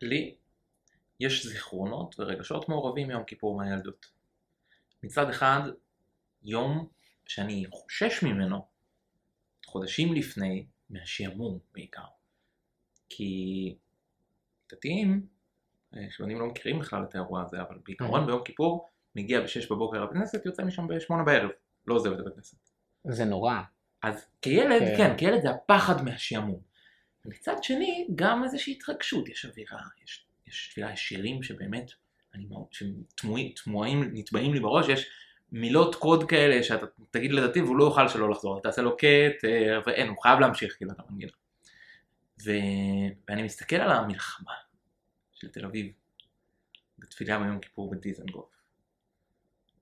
לי יש זיכרונות ורגשות מעורבים מיום כיפור מהילדות. מצד אחד, יום שאני חושש ממנו חודשים לפני מהשעמום בעיקר. כי דתיים, אה, חילונים לא מכירים בכלל את האירוע הזה, אבל בעיקרון ביום כיפור מגיע ב-6 בבוקר לבית כנסת, יוצא משם ב-8 בערב, לא עוזב את הבית כנסת. זה נורא. אז כילד, כן. כן, כילד זה הפחד מהשעמום. מצד שני, גם איזושהי התרגשות, יש אווירה, יש, יש תפילה, יש שירים שבאמת, שתמוהים, תמוהים, נטבעים לי בראש, יש מילות קוד כאלה שאתה תגיד לדתי והוא לא יוכל שלא לחזור, אתה תעשה לו אה, ואין, הוא חייב להמשיך כאילו את המנגינה. ו... ואני מסתכל על המלחמה של תל אביב בתפילה ביום כיפור בדיזנגוף.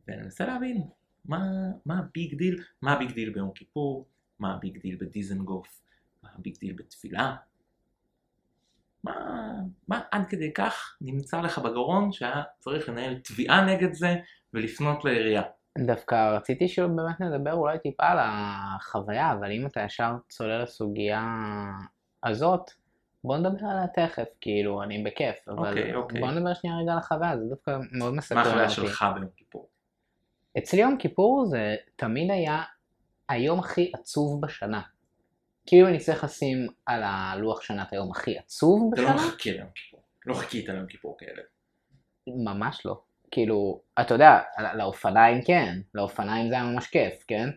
ואני מנסה להבין מה, מה ה big deal, מה ה big deal ביום כיפור, מה ה big deal בדיזנגוף, מה ה big deal בתפילה. מה, מה עד כדי כך נמצא לך בגרון שהיה צריך לנהל תביעה נגד זה ולפנות לעירייה. דווקא רציתי שבאמת נדבר אולי טיפה על החוויה, אבל אם אתה ישר צולל לסוגיה הזאת, בוא נדבר עליה תכף, כאילו, אני בכיף, אבל אוקיי, אוקיי. בוא נדבר שנייה רגע על החוויה, זה דווקא מאוד מה מסקרן החוויה אותי. שלך ביום כיפור? אצלי יום כיפור זה תמיד היה היום הכי עצוב בשנה. כאילו אני צריך לשים על הלוח שנה את היום הכי עצוב אתה לא בשנה? מחכה ליום כיפור. לא חיכית ליום כיפור כאלה. ממש לא. כאילו, אתה יודע, לא- לאופניים כן, לאופניים זה היה ממש כיף, כן?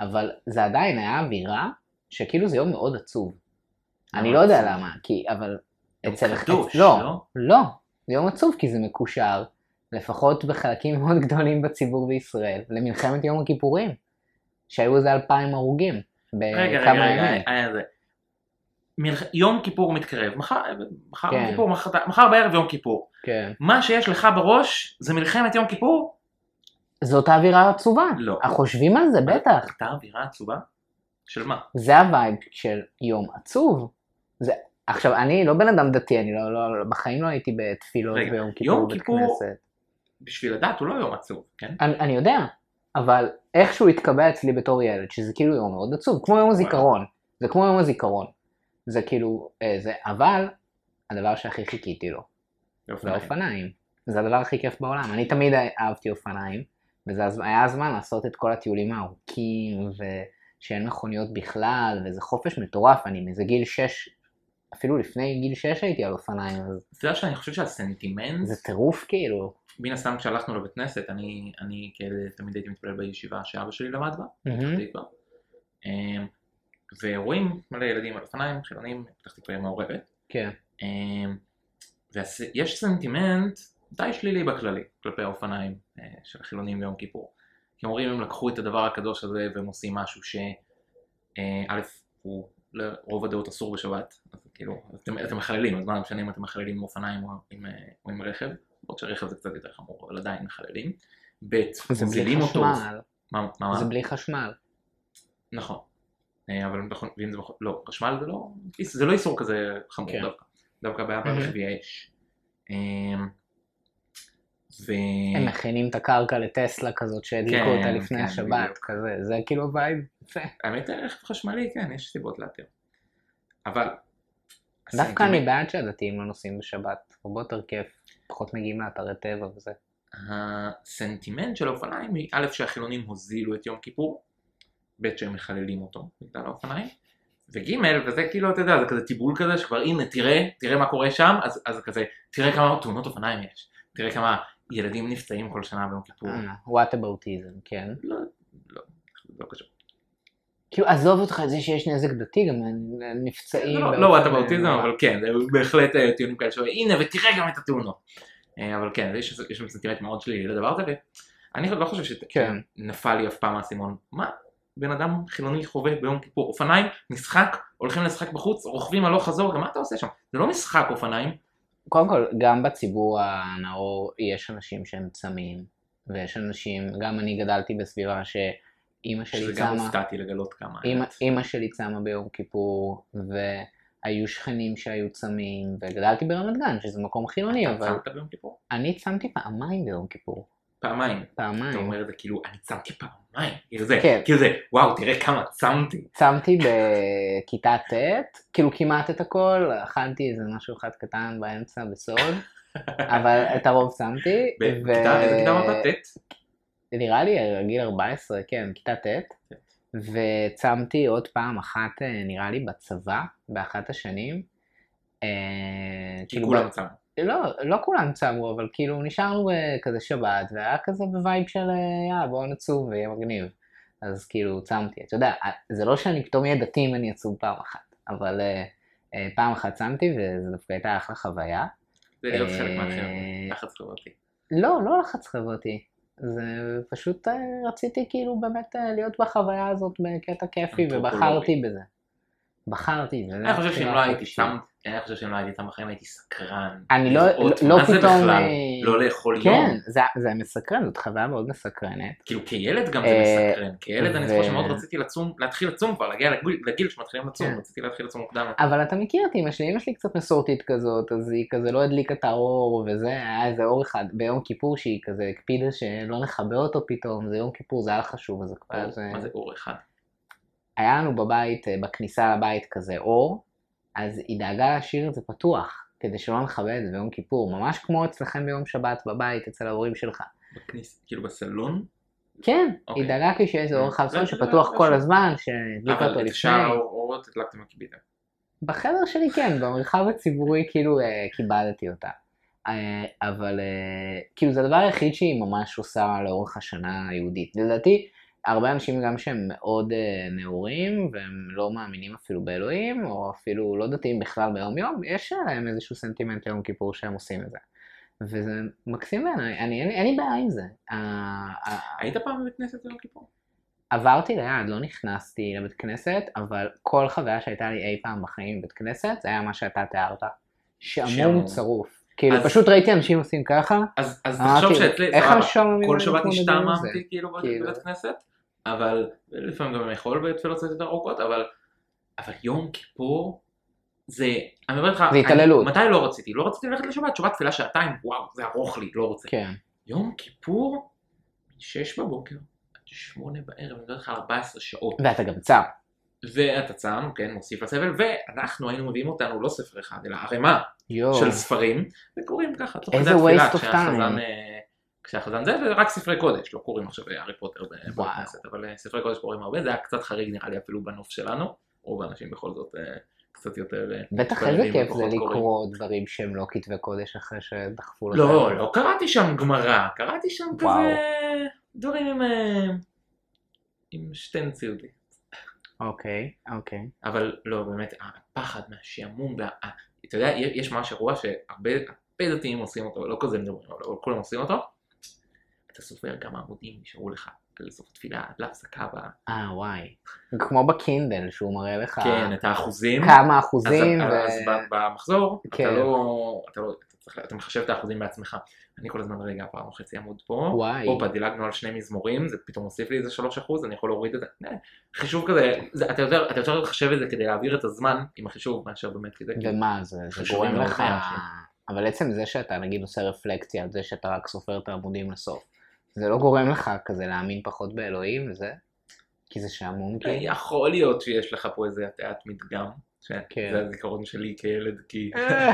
אבל זה עדיין היה אווירה שכאילו זה יום מאוד עצוב. אני לא יודע? למה, כי, אבל יום אצל... קדוש, לא, לא? לא, זה יום עצוב כי זה מקושר, לפחות בחלקים מאוד גדולים בציבור בישראל, למלחמת יום הכיפורים, שהיו איזה אלפיים הרוגים בכמה ימים. מלח- יום כיפור מתקרב, מחר, מחר כן. כיפור, מחר, מחר בערב יום כיפור. כן. מה שיש לך בראש זה מלחמת יום כיפור? זאת האווירה העצובה. לא. חושבים על זה, בטח. הייתה אווירה עצובה? של מה? זה ה vibe של יום עצוב. זה... עכשיו, אני לא בן אדם דתי, אני לא, לא, לא בחיים לא הייתי בתפילות רגע, ביום כיפור יום כיפור-. בשביל הדת הוא לא יום עצוב, כן? אני, אני יודע, אבל איכשהו התקבע אצלי בתור ילד, שזה כאילו יום מאוד עצוב, כמו יום הזיכרון. זה כמו יום הזיכרון. זה כאילו, אה, זה, אבל הדבר שהכי חיכיתי לו, זה. האופניים. זה הדבר הכי כיף בעולם. אני תמיד אהבתי אופניים, וזה היה הזמן לעשות את כל הטיולים הארוכים, ושאין מכוניות בכלל, וזה חופש מטורף. אני מזה גיל 6, אפילו לפני גיל 6 הייתי על אופניים, אז אתה יודע שאני חושב שהסנטימנט, זה טירוף כאילו. מן הסתם כשהלכנו לבית כנסת, אני, אני כילד תמיד הייתי מתפלל בישיבה שאבא שלי למד בה, תקווה. אמ, ורואים מלא ילדים על אופניים, חילונים, פתח תקווה מעורבת. כן. ויש סנטימנט די שלילי בכללי כלפי האופניים אה, של החילונים ביום כיפור. כי אומרים הם לקחו את הדבר הקדוש הזה והם עושים משהו שא' הוא לרוב הדעות אסור בשבת, אז כאילו אתם, אתם מחללים, אז מה משנה אם אתם מחללים עם אופניים או עם, אה, או עם רכב, למרות שרכב זה קצת יותר חמור, אבל עדיין מחללים. ב' זה מוזילים בלי אותו, חשמל. מה, מה, מה? זה בלי חשמל. נכון. אה, אבל ואם זה, בכל- לא, חשמל זה לא, זה לא איסור כזה חמור כן. דווקא, דווקא בעיה מהמם. ברכבי האש. ו... הם מכינים את הקרקע לטסלה כזאת שהדליקו כן, אותה לפני כן, השבת, בדיוק. כזה, זה כאילו וייב. האמת רכב חשמלי, כן, יש סיבות להתיר. אבל... דווקא אני בעד שהדתיים לא נוסעים בשבת, הרבה יותר כיף, פחות מגיעים לאתרי טבע וזה. הסנטימנט של האופניים היא א' שהחילונים הוזילו את יום כיפור, ב' שהם מחללים אותו בגלל האופניים, וג' וזה כאילו אתה יודע זה כזה טיבול כזה שכבר הנה תראה תראה מה קורה שם אז, אז כזה תראה כמה תאונות אופניים יש תראה כמה ילדים נפצעים כל שנה ביום כיפור וואט אבאוטיזם, כן. לא לא לא קשור כאילו עזוב אותך את זה שיש נזק דתי, גם נפצעים. לא לא אה, אבאוטיזם נורא. אבל כן זה בהחלט אה, טיעונים כאלה שאומרים הנה ותראה גם את התאונות אה, אבל כן יש שם סנטימנט מאוד שלילי לדבר הזה ואני לא חושב כן. שנפל לי אף פעם האסימון מה בן אדם חילוני חווה ביום כיפור אופניים משחק הולכים לשחק בחוץ רוכבים הלוך חזור גם מה אתה עושה שם זה לא משחק אופניים קודם כל, גם בציבור הנאור יש אנשים שהם צמים, ויש אנשים, גם אני גדלתי בסביבה שאימא שלי שזה גם צמה, הופתעתי לגלות כמה אימא-. אימא שלי צמה ביום כיפור, והיו שכנים שהיו צמים, וגדלתי ברמת גן, שזה מקום חילוני, אתה אבל צמת ביום כיפור? אני צמתי פעמיים ביום כיפור, פעמיים אתה פעמיים. אומר את זה כאילו אני צמתי פעמיים כאילו זה, כן. כאילו זה, וואו, תראה כמה צמתי. צמתי בכיתה ט', כאילו כמעט את הכל, אכלתי איזה משהו אחד קטן באמצע בסוד, אבל את הרוב צמתי. בכיתה, איזה כיתה אמרת? ט'? נראה לי גיל 14, כן, כיתה ט', וצמתי עוד פעם אחת, אה, נראה לי בצבא, באחת השנים. אה, כי כולם צמו. לא, לא כולם צמו, אבל כאילו נשארנו אה, כזה שבת, והיה כזה ב vibe של אה, יאללה בואו נצום ויהיה מגניב. אז כאילו צמתי, אתה יודע, אה, זה לא שאני פתאום אהיה דתי אם אני אצום פעם אחת, אבל פעם אחת צמתי וזו דווקא הייתה אחלה חוויה. זה להיות חלק אה, מהחבר'ה, לחץ חברתי. לא, לא לחץ חברתי. זה פשוט רציתי כאילו באמת להיות בחוויה הזאת בקטע כיפי. ובחרתי בזה. בחרתי. אני חושב שאם לא הייתי חופשית. שם, אני חושב שאם לא הייתי שם בחיים הייתי סקרן. אני לא- לראות לא מה זה פתאום, בכלל, אה, לא לאכול כן, יום. זה, זה מסקרן, זאת חוויה מאוד מסקרנת. כאילו כילד גם זה אה, מסקרן, כילד אני זוכר שמאוד רציתי לצום, להתחיל לצום כבר, להגיע לגיל- שמתחילים לצום, כן. רציתי להתחיל לצום מוקדם. אבל אתה מכיר את אמא שלי, אמא שלי קצת מסורתית כזאת, אז היא כזה לא הדליקה את האור וזה, היה איזה אור אחד ביום כיפור שהיא כזה הקפידה שלא נכבה אותו פתאום, זה יום כיפור, זה היה חשוב, אז כבר זה... מה זה אור אחד? היה לנו בבית, אה, בכניסה לבית כזה אור, אז היא דאגה להשאיר את זה פתוח, כדי שלא נכבה את זה ביום כיפור, ממש כמו אצלכם ביום שבת בבית, אצל ההורים שלך. בכניס, כאילו בסלון? כן, אוקיי. היא דאגה כי שיהיה איזה אור זה- שפתוח כל. הזמן, שהדליקה אותו אבל את לפני. שאר האורות הדלקתם הכיביתם. בחדר שלי כן, במרחב הציבורי כאילו אה, כיבדתי אותה. אה, אבל אה, כאילו זה הדבר היחיד שהיא ממש עושה לאורך השנה היהודית. לדעתי, הרבה אנשים גם שהם מאוד אה, נאורים והם לא מאמינים אפילו באלוהים, או אפילו לא דתיים בכלל ביום יום, יש להם איזשהו סנטימנט ליום כיפור שהם עושים את זה. וזה מקסים בעיניי, אין, לי- בעיה עם זה. אה, אה, היית פעם בבית כנסת ביום כיפור? עברתי ליד, לא נכנסתי לבית כנסת, אבל כל חוויה שהייתה לי אי פעם בחיים בבית כנסת, זה היה מה שאתה תיארת. שעמום. צרוף. כאילו, אז- פשוט ראיתי אנשים עושים ככה, אז אז תחשוב שאצלי, איך סבבה, השעמומים כל שבת? השתעממתי כאילו כאילו. בבית כנסת, אבל לפעמים גם יכול בתפילות קצת יותר ארוכות, אבל אבל יום כיפור זה, אני אומר לך, זה אני- התעללות. מתי לא רציתי? לא רציתי ללכת לשבת, שבת תפילה שעתיים, וואו, זה ארוך לי, לא רוצה. כן. יום כיפור, 6 בבוקר עד 8 בערב, אני מדבר על 14 שעות. ואתה גם צם. ואתה צם, כן, מוסיף לסבל, ואנחנו היינו מביאים אותנו לא ספר אחד, אלא ערימה. של ספרים, וקוראים ככה, תוך כדי התפילה, כשהחזן, time. אה, כשהחזן זה, ורק ספרי קודש, לא קוראים עכשיו הארי פוטר בבית וואו. כנסת, אבל אה, ספרי קודש קוראים הרבה, זה היה קצת חריג נראה לי אפילו בנוף שלנו, רוב האנשים בכל זאת אה, קצת יותר... אה, בטח איזה כיף זה. לקרוא דברים שהם לא כתבי קודש אחרי שדחפו לך. לא, לא קראתי שם גמרא, קראתי שם. כזה דברים עם... עם שתי נציותי. אוקיי, אוקיי. אבל לא, באמת, הפחד מהשעמום, וה... אתה יודע, יש משהו אירוע שהרבה הרבה דתיים עושים אותו, לא כזה מדברים, אבל כולם עושים אותו. אתה סופר כמה עמודים נשארו לך על סוף התפילה, עד להפסקה ב... אה, וואי. כמו בקינדל, שהוא מראה לך כן, את האחוזים. כמה אז, אחוזים. אז, ו- אז במחזור, כן. אתה לא... אתה לא... אתה צריך... אתה מחשב את האחוזים בעצמך. אני כל הזמן, רגע, פעם וחצי עמוד פה. וואי. הופה, דילגנו על שני מזמורים, זה פתאום מוסיף לי איזה 3 אחוז, אני יכול להוריד את זה. אה, חישוב כזה, זה, אתה יותר אתה יותר לחשב את זה כדי להעביר את הזמן עם החישוב מאשר באמת כזה. ומה זה, זה גורם לך. אבל עצם זה שאתה נגיד עושה רפלקציה על זה שאתה רק סופר את העמודים לסוף, זה לא גורם לך כזה להאמין פחות באלוהים וזה? כי זה שעמום כאילו? יכול להיות שיש לך פה איזה הטיית מדגם, כן. שזה הזיכרון שלי כילד, כי אה,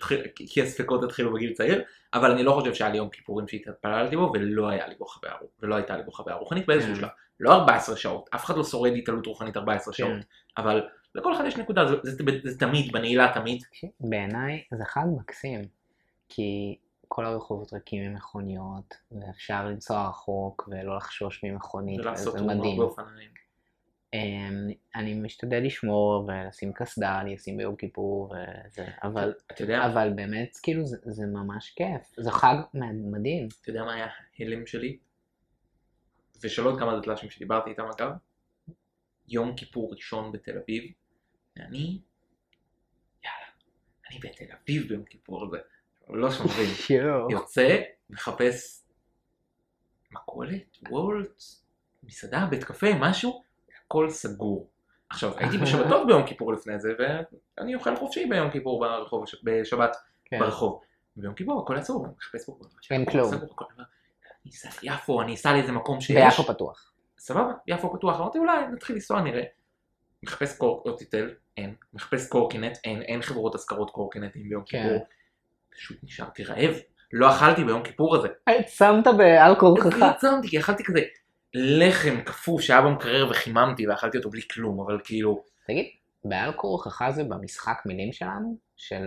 כי הספקות התחילו בגיל צעיר, אבל אני לא חושב שהיה לי יום כיפורים שהתפללתי בו, ולא היה לי בו חוויה ולא הייתה לי בו חוויה רוחנית באיזשהו כן. שלב. לא 14 שעות, אף אחד לא שורד התעלות רוחנית 14 שעות, כן. אבל לכל אחד יש נקודה, זה- זה זה תמיד, בנעילה תמיד. בעיניי זה חג מקסים, כי כל הרחובות ריקים ממכוניות, ואפשר לנסוע רחוק ולא לחשוש ממכונית, תאונות מדהים. אמ, אני משתדל לשמור ולשים קסדה, אני אשים ביום כיפור וזה, אבל, אתה יודע, אבל באמת כאילו זה, זה ממש כיף, זה חג מדהים. אתה יודע מה היה ההלם שלי? ושל עוד כמה דתל"שים שדיברתי איתם אגב, יום כיפור ראשון בתל אביב, ואני, יאללה, אני בתל אביב ביום כיפור הזה, לא שומרים. יוצא, מחפש מכולת, וולט, מסעדה, בית קפה, משהו, הכל סגור. עכשיו, הייתי בשבתות ביום כיפור לפני זה, ואני אוכל חופשי ביום כיפור ברחוב, בשבת כן. ברחוב. ביום כיפור הכל עצור, אני מחפש פה, אין כלום. סגור, הכל- אני אסע ליפו, אני אסע לאיזה מקום שיש. ביפו פתוח. סבבה, יפו פתוח, אמרתי אולי נתחיל לנסוע נראה. מחפש קורקינט, אין, מחפש קורקינט, אין, אין חברות השכרות קורקינטים ביום כן. כיפור. פשוט נשארתי רעב, לא אכלתי ביום כיפור הזה. שמת בעל כורחך. לא עצמתי, כי אכלתי כזה לחם קפוא שהיה במקרר וחיממתי ואכלתי אותו בלי כלום, אבל כאילו, תגיד, בעל כורחך זה במשחק מילים שלנו? של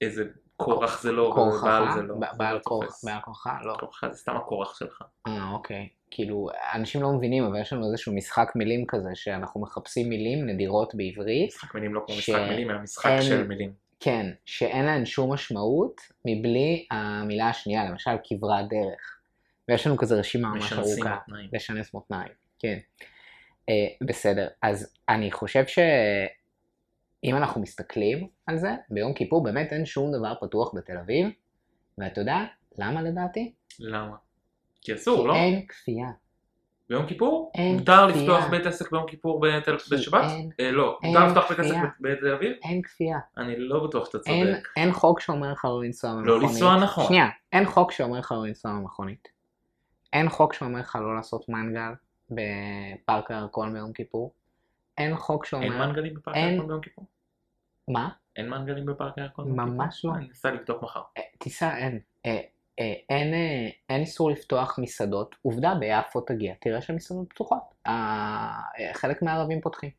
איזה קורח זה לא? בעל זה לא. ב- זה בעל לא כורח. בעל כורחך? לא. כורחך זה סתם הכורח שלך. אה, אוקיי. כאילו, אנשים לא מבינים, אבל יש לנו איזשהו משחק מילים כזה, שאנחנו מחפשים מילים נדירות בעברית, משחק מילים לא כמו ש- משחק מילים, אלא משחק אין- של מילים. כן, שאין להן שום משמעות מבלי המילה השנייה, למשל כברת דרך. ויש לנו כזה רשימה ממש ארוכה. מותניים. לשנס מותניים, כן. Uh, בסדר, אז אני חושב שאם אנחנו מסתכלים על זה, ביום כיפור באמת אין שום דבר פתוח בתל אביב, ואתה יודע למה לדעתי? למה? כי אסור, לא? כי אין כפייה. ביום כיפור? אין מותר כפייה. לפתוח בית עסק ביום כיפור בתל- בשבת? אין- אה, לא. אין מותר לפתוח בית עסק בתל אביב? אין כפייה. אני לא בטוח שאתה אין, צודק. אין חוק שאומר לך לא לנסוע במכונית. לנסוע נכון. שנייה, אין חוק שאומר לך לא לנסוע במכונית. אין חוק שאומר לך לא לעשות מנגל בפארק הירקון ביום כיפור. אין חוק שאומר... אין מנגלים בפארק אין- הירקון ביום כיפור? מה? אין מנגלים בפארק הירקון? ממש לא. אני אנסה לבדוק מחר. אה, תיסע, אין. אה, אין, אה, אין איסור לפתוח מסעדות. עובדה, ביפו תגיע, תראה שהמסעדות פתוחות. אה, חלק מהערבים פותחים.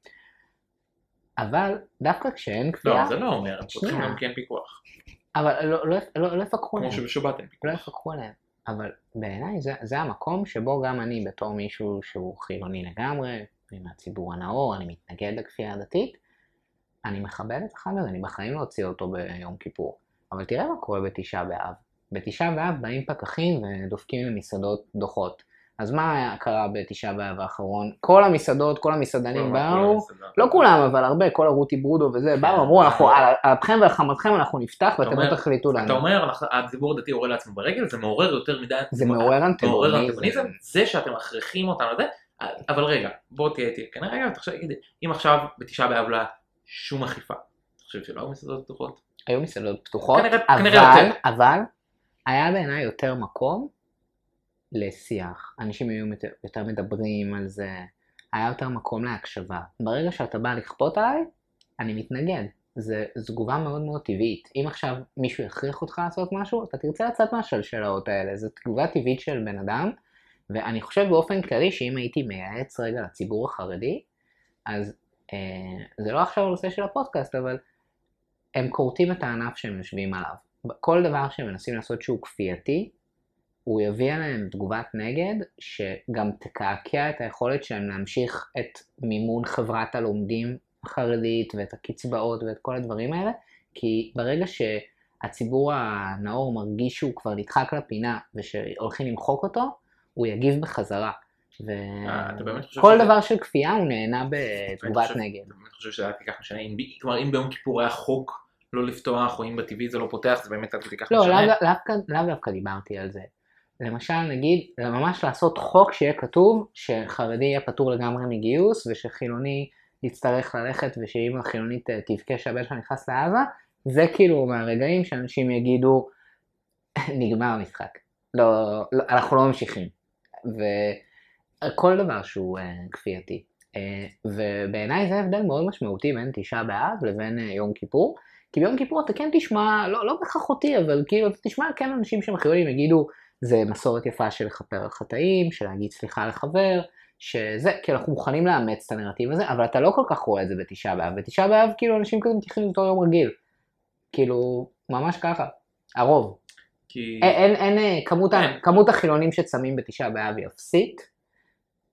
אבל דווקא כשאין כפייה, לא, זה לא אומר, הם פותחים. גם כי אין פיקוח. אבל לא, לא, לא, לא יפקחו כמו עליהם. שבשבת אין לא פיקוח. יפקחו עליהם. אבל בעיניי זה, זה המקום שבו גם אני בתור מישהו שהוא חילוני לגמרי, אני מהציבור הנאור, אני מתנגד לכפייה הדתית, אני מכבד את החג הזה, אני בחיים לא אוציא אותו ביום כיפור. אבל תראה מה קורה בתשעה באב. בתשעה באב באים פקחים ודופקים למסעדות דוחות. אז מה קרה בתשעה באב האחרון? כל המסעדות, כל המסעדנים באו, לא כולם, אבל הרבה, כל הרותי ברודו וזה, באו, אמרו, אנחנו על אפכם ועל חמתכם אנחנו נפתח ואתם אומר- לא תחליטו אתה לנו. אומר, אנחנו- הציבור הדתי יורה לעצמו ברגל, זה מעורר יותר מדי... זה מעורר אנטגוניזם. זה שאתם מכריחים אותנו לזה, אבל רגע, בוא תהיה איתי, כן רגע, אם עכשיו בתשעה באב לא היה שום אכיפה, אתה חושב שלא היו מסעדות פתוחות? היו מסעדות פתוחות, כנראה- כנראה. אבל היה בעיניי יותר מקום לשיח. אנשים היו יותר, מדברים על זה, היה יותר מקום להקשבה. ברגע שאתה בא לכפות עליי, אני מתנגד. זו תגובה מאוד מאוד טבעית. אם עכשיו מישהו יכריח אותך לעשות משהו, אתה תרצה לצאת מהשלשלות האלה. זו תגובה טבעית של בן אדם, ואני חושב באופן כללי שאם הייתי מייעץ רגע לציבור החרדי, אז אה, זה לא עכשיו הנושא של הפודקאסט, אבל הם כורתים את הענף שהם יושבים עליו. כל דבר שהם מנסים לעשות שהוא כפייתי, הוא יביא עליהם תגובת נגד, שגם תקעקע את היכולת שלהם להמשיך את מימון חברת הלומדים החרדית ואת הקצבאות ואת כל הדברים האלה, כי ברגע שהציבור הנאור מרגיש שהוא כבר נדחק לפינה ושהולכים למחוק אותו, הוא יגיב בחזרה. אה, וכל שזה- דבר של כפייה הוא נהנה בתגובת נגד. אני חושב שזה היה כל כך משנה, כלומר אם ביום כיפור היה חוק לא לפתוח, או אם בטבעי זה לא פותח, זה באמת עד כדי כך לא, משנה. דווקא, לאו דווקא דיברתי על זה. למשל, נגיד, ממש לעשות חוק שיהיה כתוב שחרדי יהיה פטור לגמרי מגיוס, ושחילוני יצטרך ללכת, ושאם החילונית אה, תבכה שהבן שלה נכנס לעזה, זה כאילו מהרגעים שאנשים יגידו, נגמר המשחק. לא, לא, אנחנו לא ממשיכים. וכל דבר שהוא אה, כפייתי. אה, ובעיניי זה הבדל מאוד משמעותי בין תשעה באב לבין אה, יום כיפור. כי ביום כיפור אתה כן תשמע, לא, לא בהכרח אותי, אבל כאילו אתה תשמע כן אנשים שמחילונים יגידו, זה מסורת יפה של לכפר על חטאים, של להגיד סליחה לחבר, שזה, כי אנחנו מוכנים לאמץ את הנרטיב הזה, אבל אתה לא כל כך רואה את זה בתשעה באב. בתשעה באב כאילו אנשים כזה מתייחסים לאותו יום רגיל. כאילו, ממש ככה. הרוב. כי... אין, אין, אין, אה, כמות, ה, כן. כמות החילונים שצמים בתשעה באב היא אפסית,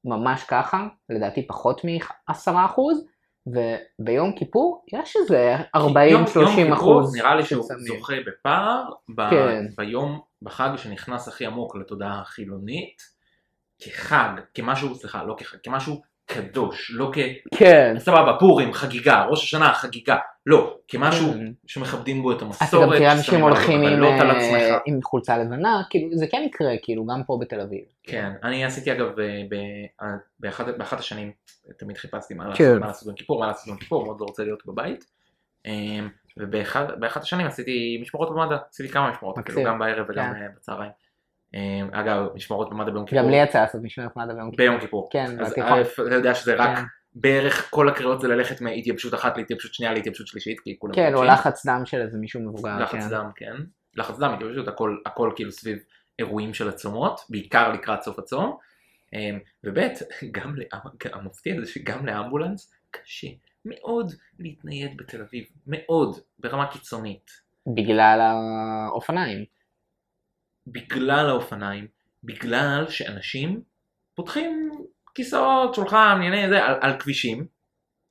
ממש ככה, לדעתי פחות מ-10 אחוז, וביום כיפור יש איזה 40-30 יום- יום אחוז נראה לי שהוא שצמים. זוכה בפער ב- כן. ביום, בחג שנכנס הכי עמוק לתודעה החילונית, כחג, כמשהו, סליחה, לא כחג, כמשהו קדוש, לא כ... כן. סבבה, פורים, חגיגה, ראש השנה, חגיגה, לא, כמשהו כן. שמכבדים בו את אתה גם המסורת, תראה אנשים הולכים עם, על אה. עם חולצה לבנה, כאילו זה כן יקרה, כאילו גם פה בתל אביב. כן, אני עשיתי אגב אה, ב- אה, באחת השנים, תמיד חיפשתי מה כן. לעשות מה לעשות ביום כיפור, מה לעשות ביום כיפור, מאוד לא רוצה להיות בבית. ובאחת באחת השנים עשיתי משמרות במד"א, עשיתי כמה משמרות. כאילו גם בערב וגם כן. בצהריים. אה, אגב, משמרות במד"א ביום כיפור. גם לי יצא לעשות משמרת מד"א ביום כיפור. ביום כיפור. כן, אז בתיכון. אתה יודע שזה רק כן. בערך כל הקריאות זה ללכת מהתייבשות אחת להתייבשות שנייה להתייבשות שלישית, כי כולם... כן, או. לחץ דם של איזה מישהו מבוגר. לחץ כן. דם, כן. לחץ דם, התייבשות, הכל, הכל כאילו סביב אירועים של הצומות, בעיקר לקראת סוף הצום. אמ, וב' גם, המפתיע זה שגם לאמבולנס קשה מאוד להתנייד בתל אביב, מאוד, ברמה קיצונית. בגלל האופניים. בגלל האופניים, בגלל שאנשים פותחים כיסאות, שולחן, ענייני זה, על, על כבישים,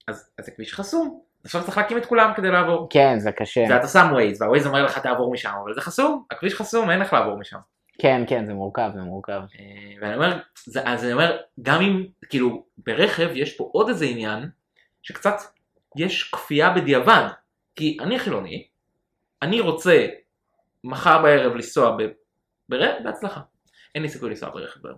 אז, אז זה כביש חסום. עכשיו צריך להקים את כולם כדי לעבור. כן, זה קשה. ואתה שם ווייז, והווייז אומר לך תעבור משם, אבל זה חסום, הכביש חסום, אין איך לעבור משם. כן, כן, זה מורכב, זה מורכב. אה, ואני אומר, זה, אז אני אומר, גם אם, כאילו, ברכב יש פה עוד איזה עניין, שקצת יש כפייה בדיעבד, כי אני חילוני, אני רוצה מחר בערב לנסוע בהצלחה. אין לי סיכוי לנסוע ברכב ביום.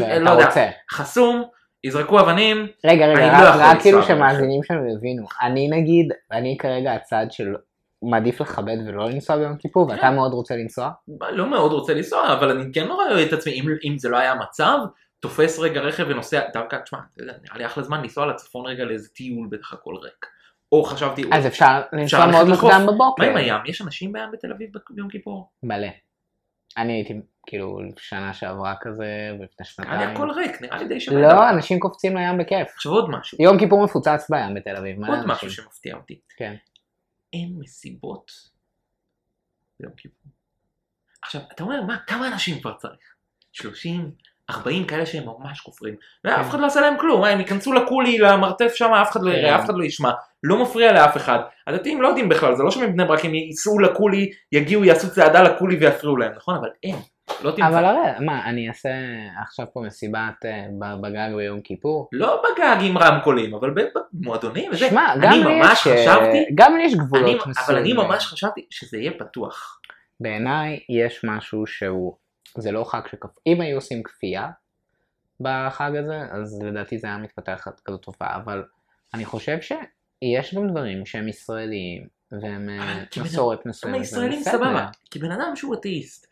ואתה לא יודע. רוצה. חסום, יזרקו אבנים, רגע, רגע, אני רק- לא רק כאילו ברכב. שהמאזינים שלנו יבינו. אני נגיד, אני כרגע הצד של מעדיף לכבד ולא לנסוע ביום כיפור, ואתה כן. מאוד רוצה לנסוע. לא מאוד רוצה לנסוע, אבל אני כן לא רואה את עצמי, אם, אם זה לא היה מצב, תופס רגע רכב ונוסע, דווקא, תשמע, נראה לי אחלה זמן לנסוע לצפון רגע לאיזה טיול בטח הכל ריק. או חשבתי, אז אפשר לנסוע מאוד. מוקדם מה בבוקר. עם הים? יש אנשים בים בתל אביב ביום כיפור? מלא. אני הייתי כאילו שנה שעברה כזה, ולפני נראה לי שנתיים. הכל ריק, נראה לי די שווה. לא, אנשים קופצים לים בכיף. עכשיו עוד משהו, יום כיפור מפוצץ בים בתל אביב. עוד אנשים. משהו שמפתיע אותי. כן. אין מסיבות ביום כיפור. עכשיו, אתה אומר, מה, כמה אנשים כבר צריך? 30? 40 כאלה שהם ממש כופרים. ואף אחד לא עושה להם כלום, הם ייכנסו לקולי, למרתף שם, אף אחד לא יראה, כן. אף אחד לא ישמע, לא מפריע לאף אחד. הדתיים לא יודעים בכלל, זה לא שמבני ברק הם ייסעו לקולי, יגיעו, יעשו צעדה לקולי ויפריעו להם, נכון? אבל אין, לא אבל תמצא. הרי, מה, אני אעשה עכשיו פה מסיבת אה, בגג ביום כיפור? לא בגג עם רמקולים, אבל במועדונים וזה. שמע, גם לי יש, אה, חשבתי, גם לי יש גבולות אבל אני מסוימים. ממש חשבתי שזה יהיה פתוח. בעיניי יש משהו שהוא, זה לא חג שכפ... אם היו עושים כפייה בחג הזה, אז לדעתי זה היה מתפתח כזאת תופעה, אבל אני חושב שיש גם דברים שהם ישראליים, והם אה, מסורת מסוימת, הישראלים וזה בסדר. סבבה, כי בן אדם שהוא אתאיסט,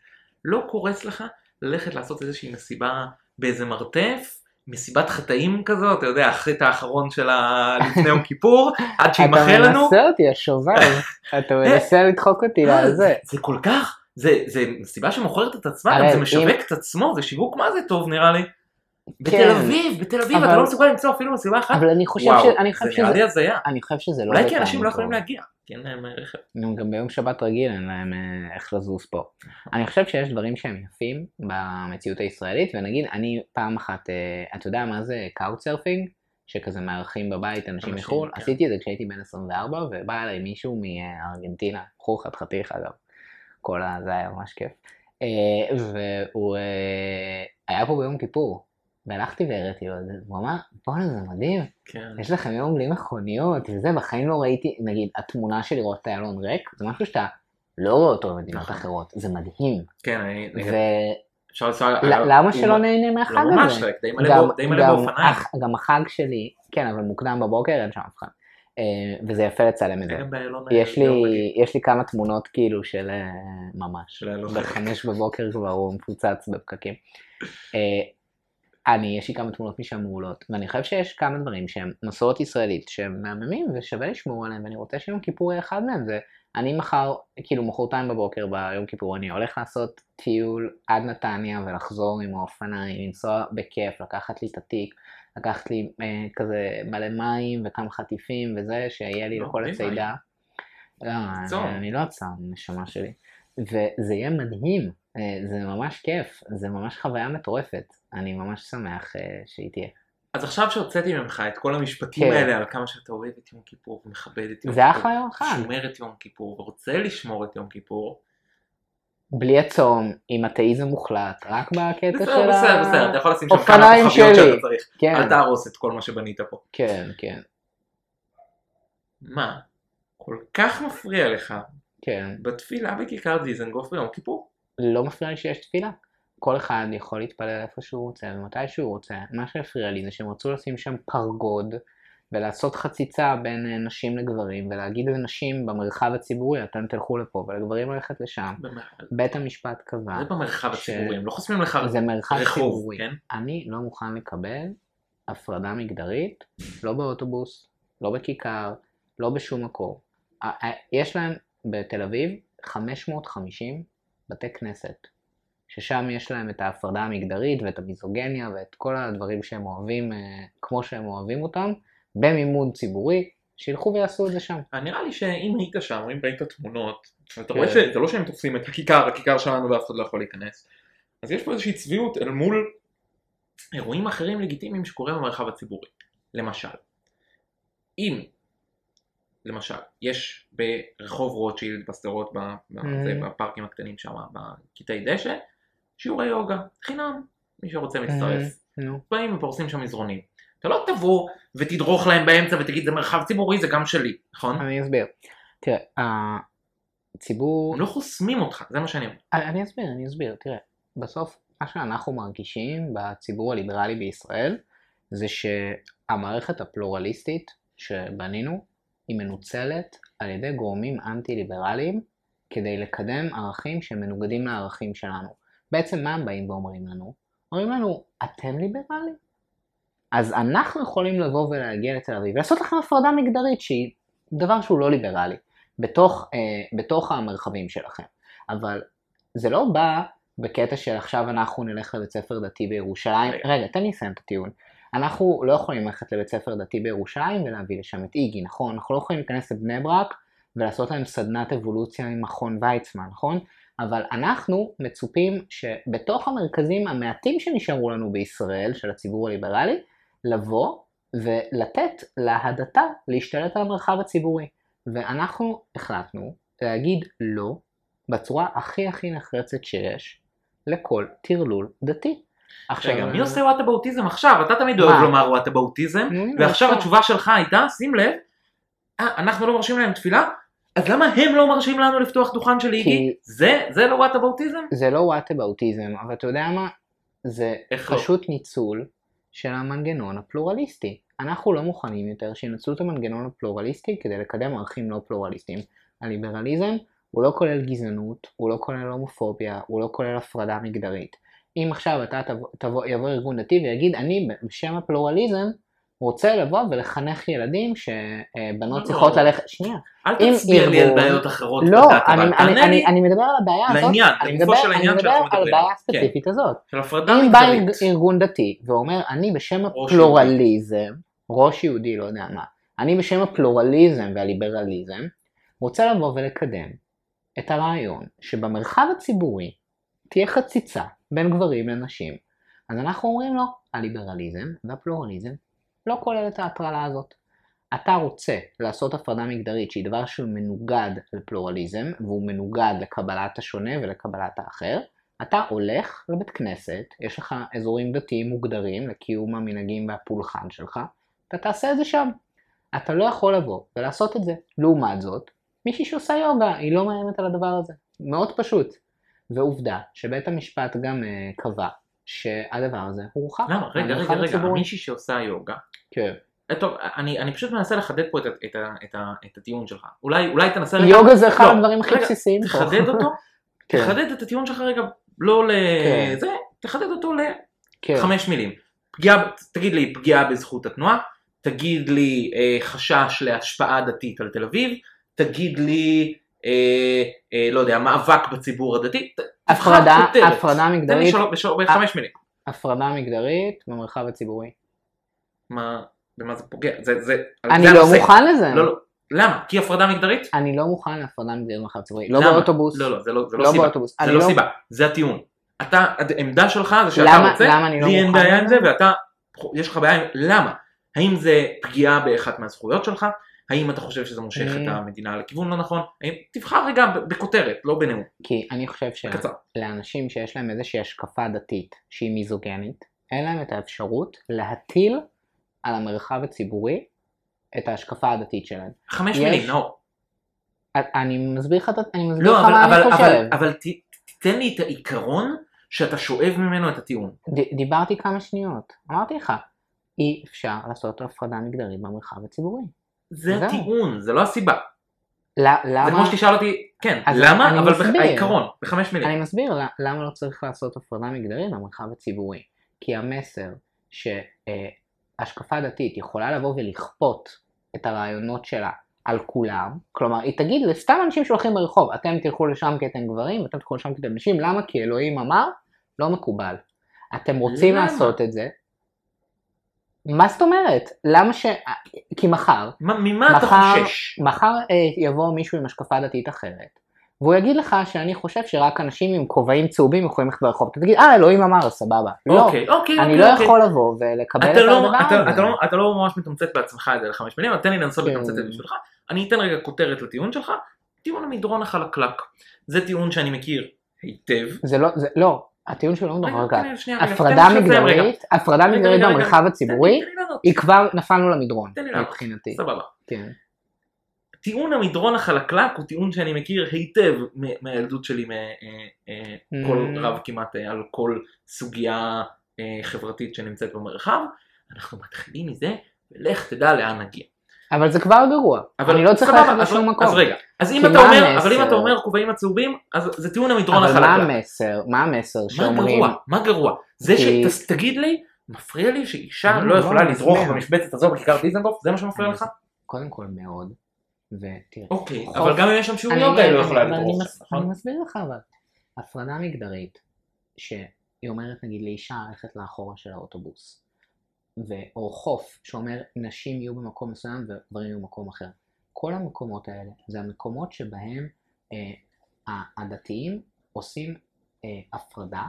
לא קורץ לך ללכת לעשות איזושהי מסיבה באיזה מרתף, מסיבת חטאים כזו, אתה יודע, החטא האחרון של ה... לפני יום כיפור, עד שימחה אתה לנו. מנסה אותי, השובב, אתה מנסה לדחוק אותי אה, לזה. זה כל כך, זה, זה מסיבה שמוכרת את עצמה, זה משווק את עצמו, זה שיווק מה זה טוב נראה לי. בתל כן. אביב, בתל אביב, אתה לא מסוגל למצוא אפילו מסיבה אחת. אבל אני חושב וואו, ש- אני חושב זה נראה לי הזיה. אני חושב שזה לא... אולי כי אנשים לא יכולים. להגיע, כי אין להם רכב. נו, גם ביום שבת רגיל אין להם אה, איך לזוז פה. אני חושב שיש דברים שהם יפים במציאות הישראלית, ונגיד, אני פעם אחת, אה, אתה יודע מה זה couchsurfing? שכזה מארחים בבית אנשים מחו"ל, כן. עשיתי את זה כשהייתי בן 24, ובא אליי מישהו מארגנטינה, בחור חתיך אגב, כל ה... זה היה ממש כיף. אה, והוא אה, היה פה ביום כיפור, והלכתי והראיתי לו את זה, הוא אמר, בואנה זה מדהים, כן. יש לכם יום בלי מכוניות וזה, בחיים לא ראיתי, נגיד, התמונה של לראות את איילון ריק, זה משהו שאתה לא רואה אותו במדינות נכון. אחרות, זה מדהים. כן, אני... ולמה אפשר לנסוע... שלא נהנה מהחג לא ממש, הזה? די מלא גם- בא- די מלא באופניים. גם החג שלי, כן, אבל מוקדם בבוקר אין שם אף אחד. אה, וזה יפה לצלם את זה. יש. לי, כמה תמונות כאילו של אה, ממש. בחמש בבוקר כבר הוא מפוצץ בפקקים. אני, יש לי כמה תמונות משם מעולות, ואני חושב שיש כמה דברים שהם מסורת ישראלית שהם מהממים ושווה לשמור עליהם, ואני רוצה שיום כיפור יהיה אחד מהם, זה אני מחר, כאילו מחרתיים בבוקר ביום כיפור, אני הולך לעשות טיול עד נתניה ולחזור עם האופניים, לנסוע בכיף, לקחת לי את התיק, לקחת לי אה, כזה מלא מים וכמה חטיפים וזה, שיהיה לי לא, לכל הצידה. לא. אני, אני לא עצם, נשמה שלי. וזה יהיה מדהים, זה ממש כיף, זה ממש חוויה מטורפת. אני ממש שמח אה, שהיא תהיה. אז עכשיו שהוצאתי ממך את כל המשפטים כן. האלה על כמה שאתה אוהב את יום כיפור ומכבד את יום זה כיפור, אחלה יום חג. שומר את יום כיפור ורוצה לשמור את יום כיפור, בלי הצום, עם אתאיזם מוחלט, רק בקטע של בסדר, בסדר, בסדר, אתה יכול לשים שם כמה שלי. שאתה צריך, כן, אל תהרוס את כל מה שבנית פה. כן, כן, מה, כל כך מפריע לך כן. בתפילה בכיכר דיזנגוף ביום כיפור? לא מפריע לי שיש תפילה. כל אחד יכול להתפלל איפה שהוא רוצה ומתי שהוא רוצה. מה שהפריע לי זה שהם רצו לשים שם פרגוד ולעשות חציצה בין אה, נשים לגברים, ולהגיד לנשים במרחב הציבורי, אתם תלכו לפה, ולגברים ללכת לשם. במ- בית המשפט קבע, זה במרחב ש- הציבורי, הם לא חוסמים לך זה מרחב רחוב, ציבורי. כן? אני לא מוכן לקבל הפרדה מגדרית, לא באוטובוס, לא בכיכר, לא בשום ה- יש להם בתל אביב 550 בתי כנסת, ששם יש להם את ההפרדה המגדרית ואת המיזוגניה ואת כל הדברים שהם אוהבים, אה, כמו שהם אוהבים אותם, במימון ציבורי, שילכו ויעשו את זה שם. אה, נראה לי שאם היית שם, אם ראית תמונות, אתה כן. רואה שזה לא שהם תופסים את הכיכר, הכיכר שלנו ואף אחד לא יכול להיכנס. אז יש פה איזושהי צביעות אל מול אירועים אחרים לגיטימיים שקורים במרחב הציבורי. למשל, אם, למשל, יש ברחוב רוטשילד בשדרות, Mhm. בפארקים הקטנים שם, בקטעי דשא, שיעורי יוגה, חינם, מי שרוצה מצטרף. נו. באים ופורסים שם מזרונים. אתה לא תבוא ותדרוך להם באמצע ותגיד זה מרחב ציבורי, זה גם שלי, נכון? אני אסביר. תראה, הציבור... הם לא חוסמים אותך, זה מה שאני אומר. אני אני אסביר, אני אסביר. תראה, בסוף מה שאנחנו מרגישים בציבור הליברלי בישראל זה שהמערכת הפלורליסטית שבנינו היא מנוצלת על ידי גורמים אנטי-ליברליים כדי לקדם ערכים שמנוגדים לערכים שלנו. בעצם מה הם באים ואומרים לנו? אומרים לנו, אתם ליברלים? אז אנחנו יכולים לבוא ולהגיע לתל אביב ולעשות לכם הפרדה מגדרית שהיא דבר שהוא לא ליברלי בתוך, אה, בתוך המרחבים שלכם. אבל זה לא בא בקטע של עכשיו אנחנו נלך לבית ספר דתי בירושלים. רגע. רגע, תן לי לסיים את הטיעון. אנחנו לא יכולים ללכת לבית ספר דתי בירושלים ולהביא לשם את איגי, נכון? אנחנו לא יכולים להיכנס לבני ברק ולעשות להם סדנת אבולוציה עם מכון ויצמן, נכון? אבל אנחנו מצופים שבתוך המרכזים המעטים שנשארו לנו בישראל, של הציבור הליברלי, לבוא ולתת להדתה להשתלט על המרחב הציבורי. ואנחנו החלטנו להגיד לא בצורה הכי הכי נחרצת שיש לכל טרלול דתי. עכשיו, רגע, מי עושה whataboutism עכשיו? אתה תמיד? אוהב לומר whataboutism, נו, הנה, ועכשיו עכשיו. התשובה שלך הייתה, שים לב, אה, אנחנו לא מרשים להם תפילה? אז למה הם לא מרשים לנו לפתוח דוכן של איגי? זה, זה לא whataboutism? זה לא whataboutism, אבל אתה יודע מה? זה לא? פשוט ניצול של המנגנון הפלורליסטי. אנחנו לא מוכנים יותר שינצלו את המנגנון הפלורליסטי כדי לקדם ערכים לא פלורליסטיים. הליברליזם הוא לא כולל גזענות, הוא לא כולל הומופוביה, הוא לא כולל הפרדה מגדרית. אם עכשיו אתה תבוא, תבוא, יבוא ארגון דתי ויגיד אני בשם הפלורליזם רוצה לבוא ולחנך ילדים שבנות לא. צריכות ללכת, שנייה, אל תצביע לי על בעיות אחרות לא, אני, אבל אני, אני, אני מדבר על הבעיה הזאת, לעניין, אני לגופו מדבר, של אני העניין מדבר שאנחנו על מדברים. הבעיה כן. הספציפית הזאת. של הפרדה אם בא ארגון דתי ואומר אני בשם הפלורליזם, ראש יהודי לא יודע מה, אני בשם הפלורליזם והליברליזם, רוצה לבוא ולקדם את הרעיון שבמרחב הציבורי תהיה חציצה בין גברים לנשים. אז אנחנו אומרים לו, הליברליזם והפלורליזם לא כולל את ההטרלה הזאת. אתה רוצה לעשות הפרדה מגדרית שהיא דבר שהוא מנוגד לפלורליזם והוא מנוגד לקבלת השונה ולקבלת האחר, אתה הולך לבית כנסת, יש לך אזורים דתיים מוגדרים לקיום המנהגים והפולחן שלך, אתה תעשה את זה שם. אתה לא יכול לבוא ולעשות את זה. לעומת זאת, מישהי שעושה יוגה, היא לא מאיימת על הדבר הזה. מאוד פשוט. ועובדה שבית המשפט גם uh, קבע שהדבר הזה הורחק. למה? רגע, רגע, רגע, הציבורי. מישהי שעושה יוגה. כן. אה, טוב, אני, אני פשוט מנסה לחדד פה את, את, את, ה- את הטיעון שלך. אולי, אולי תנסה רגע... יוגה זה אחד לא, הדברים הכי רגע, בסיסיים פה. תחדד אותו, כן, תחדד את הטיעון שלך רגע, לא כן. לזה, תחדד אותו כן. לחמש מילים. פגיעה, תגיד לי פגיעה בזכות התנועה, תגיד לי אה, חשש להשפעה דתית על תל אביב, תגיד לי, אה, אה, לא יודע, מאבק בציבור הדתי, הפרדה. הפרדה תן לי מגדרית, בשלוש, בחמש מילים. הפרדה מגדרית במרחב הציבורי. מה, במה זה פוגע? זה, זה, אני זה לא הנושא. מוכן לזה. לא, לא. למה? כי הפרדה מגדרית? אני לא מוכן להפרדה מגדרית במרחב הציבורי. לא? באוטובוס. לא, לא, זה לא, זה לא, לא סיבה. באוטובוס. זה לא לא- סיבה, זה הטיעון. אתה, העמדה שלך זה שאתה למה- רוצה, למה אני לא לי אין בעיה עם? זה, ואתה, יש לך בעיה עם, למה? האם זה פגיעה באחת מהזכויות שלך? האם אתה חושב שזה מושך את אה. המדינה לכיוון לא נכון? האם, תבחר רגע בכותרת, לא בנאום, כי אני חושב. שלאנשים שיש להם איזושהי השקפה דתית שהיא מיזוגנית, אין להם את האפשרות להטיל על המרחב הציבורי את ההשקפה הדתית שלהם. חמש יש- מילים, נאור. אני מסביר לך, לא, אבל, מה אבל, אני חושב. אבל, אבל ת, תיתן לי את העיקרון שאתה שואב ממנו את הטיעון. ד- דיברתי כמה שניות, אמרתי לך, אי אפשר לעשות הפרדה מגדרית במרחב הציבורי. זה זהו. הטיעון, זה לא הסיבה. ל- זה כמו למה? שתשאל אותי, כן, למה? אבל מסביר. בעיקרון, בחמש מילים. אני מסביר למה לא צריך לעשות הפרדה מגדרית במרחב הציבורי. כי המסר שהשקפה דתית יכולה לבוא ולכפות את הרעיונות שלה על כולם, כלומר היא תגיד לסתם אנשים שהולכים ברחוב, אתם תלכו לשם כי אתם גברים, אתם תלכו לשם כי אתם נשים, למה? כי אלוהים אמר, לא מקובל. אתם רוצים למה? לעשות את זה, מה זאת אומרת? למה ש... כי מחר, מה- ממה אתה מחר, חושש? מחר אה, יבוא מישהו עם השקפה דתית אחרת, והוא יגיד לך שאני חושב שרק אנשים עם כובעים צהובים יכולים ללכת ברחוב. אתה תגיד, אה, אלוהים אמר, סבבה. לא, אוקיי, אוקיי, אני אוקיי, לא אוקיי. יכול לבוא ולקבל את אתה לא, הדבר אתה, הזה. אתה, לא, אתה לא ממש מתמצת בעצמך את זה לחמש מילים, אבל תן לי לנסות כן. לתמצת את זה בשבילך. אני אתן רגע כותרת לטיעון שלך, טיעון המדרון החלקלק. זה טיעון שאני מכיר היטב. זה לא, זה לא, הטיעון שלו רגע, ככה. לי שנייה, רגע, הפרדה. מגדרית, הפרדה מגדרית. במרחב הציבורי. היא כבר נפלנו למדרון. מבחינתי. סבבה. כן. טיעון המדרון החלקלק הוא טיעון שאני מכיר היטב מהילדות שלי מכל Mm. רב כמעט אה, על כל סוגיה אה, חברתית שנמצאת במרחב. אנחנו מתחילים מזה, ולך תדע לאן נגיע. אבל זה כבר גרוע. אני לא צריך ללכת לשום מקום. אז רגע, אז אם אתה מה אומר, המסר? אבל אם אתה אומר כובעים הצהובים, אז זה טיעון המדרון אבל מה החלקלק. המסר? מה המסר מה שאומרים? גרוע? מה גרוע? זה כי- שתגיד לי, מפריע לי שאישה לא, לא יכולה לא, מסביר. במשבצת הזו בכיכר דיזנגוף? זה מה שמפריע לך? קודם כל מאוד, ותראה. אוקיי, חוף- אבל גם אם יש שם שיעור יוגה היא לא יכולה לדרוך, נכון? אני מסביר לך אבל. הפרדה מגדרית, שהיא אומרת נגיד לאישה ללכת לאחורה של האוטובוס, ו- או חוף שאומר נשים יהיו במקום מסוים וגברים יהיו במקום אחר. כל המקומות האלה זה המקומות שבהם אה, הדתיים עושים אה, הפרדה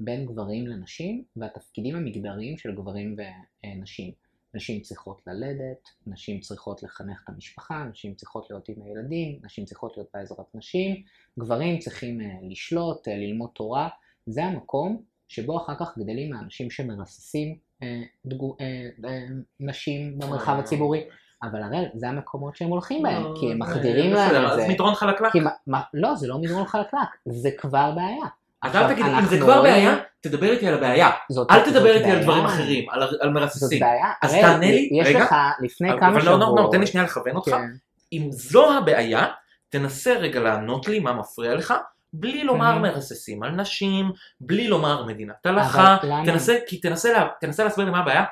בין גברים לנשים והתפקידים המגדריים של גברים ונשים. נשים צריכות ללדת, נשים צריכות לחנך את המשפחה, נשים צריכות להיות עם הילדים, נשים צריכות להיות בעזרת נשים, גברים צריכים אה, לשלוט, אה, ללמוד תורה. זה המקום שבו אחר כך גדלים האנשים שמרססים אה, דגו, אה, אה, נשים במרחב הציבורי. אבל הרי זה המקומות שהם הולכים בהם, כי הם מחדירים להם את זה. אז מדרון חלקלק. לא, זה לא מדרון חלקלק, זה כבר בעיה. אז אל תגיד, אם זה כבר בעיה, תדבר איתי על הבעיה. אל תדבר איתי על. דברים אחרים, על על זאת מרססים. בעיה. אז תענה לי, יש רגע. לך לפני אבל כמה לא, שבועות. לא, לא, תן לי שנייה לכוון אותך. כן. אם זו הבעיה, תנסה רגע לענות לי מה מפריע לך, בלי לומר. מרססים על נשים, בלי לומר מדינת הלכה, אבל תנסה להסביר לי מה הבעיה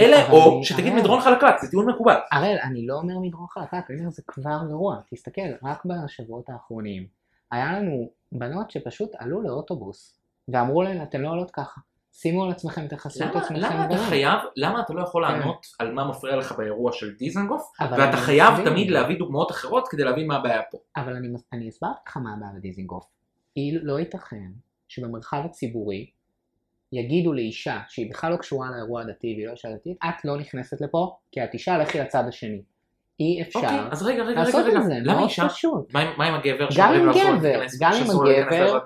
אלה, אבל או שתגיד מדרון חלקלק, זה טיעון מקובל. הראל, אני לא אומר מדרון חלקלק, אני אומר זה כבר גרוע. תסתכל, רק בשבועות האחרונים, היה לנו בנות שפשוט עלו לאוטובוס, ואמרו להן, אתן לא עולות ככה. שימו על עצמכם, תכסו את עצמכם למה אתה גברים." חייב, למה אתה לא יכול כן. לענות על מה מפריע לך באירוע של דיזנגוף, ואתה חייב. תמיד להביא דוגמאות אחרות כדי להבין מה הבעיה פה. אבל אני, הסברתי לך מה הבעיה בדיזינגוף. היא לא ייתכן שבמרחב הציבורי יגידו לאישה שהיא בכלל לא קשורה לאירוע הדתי והיא לא אישה דתית, את לא נכנסת לפה כי את אישה לכי לצד השני. אי אפשר אוקיי, אז רגע, רגע, רגע, לעשות רגע, את זה, מאוד אישה? פשוט. מה מה עם הגבר גם עם גבר, גם עם הגבר?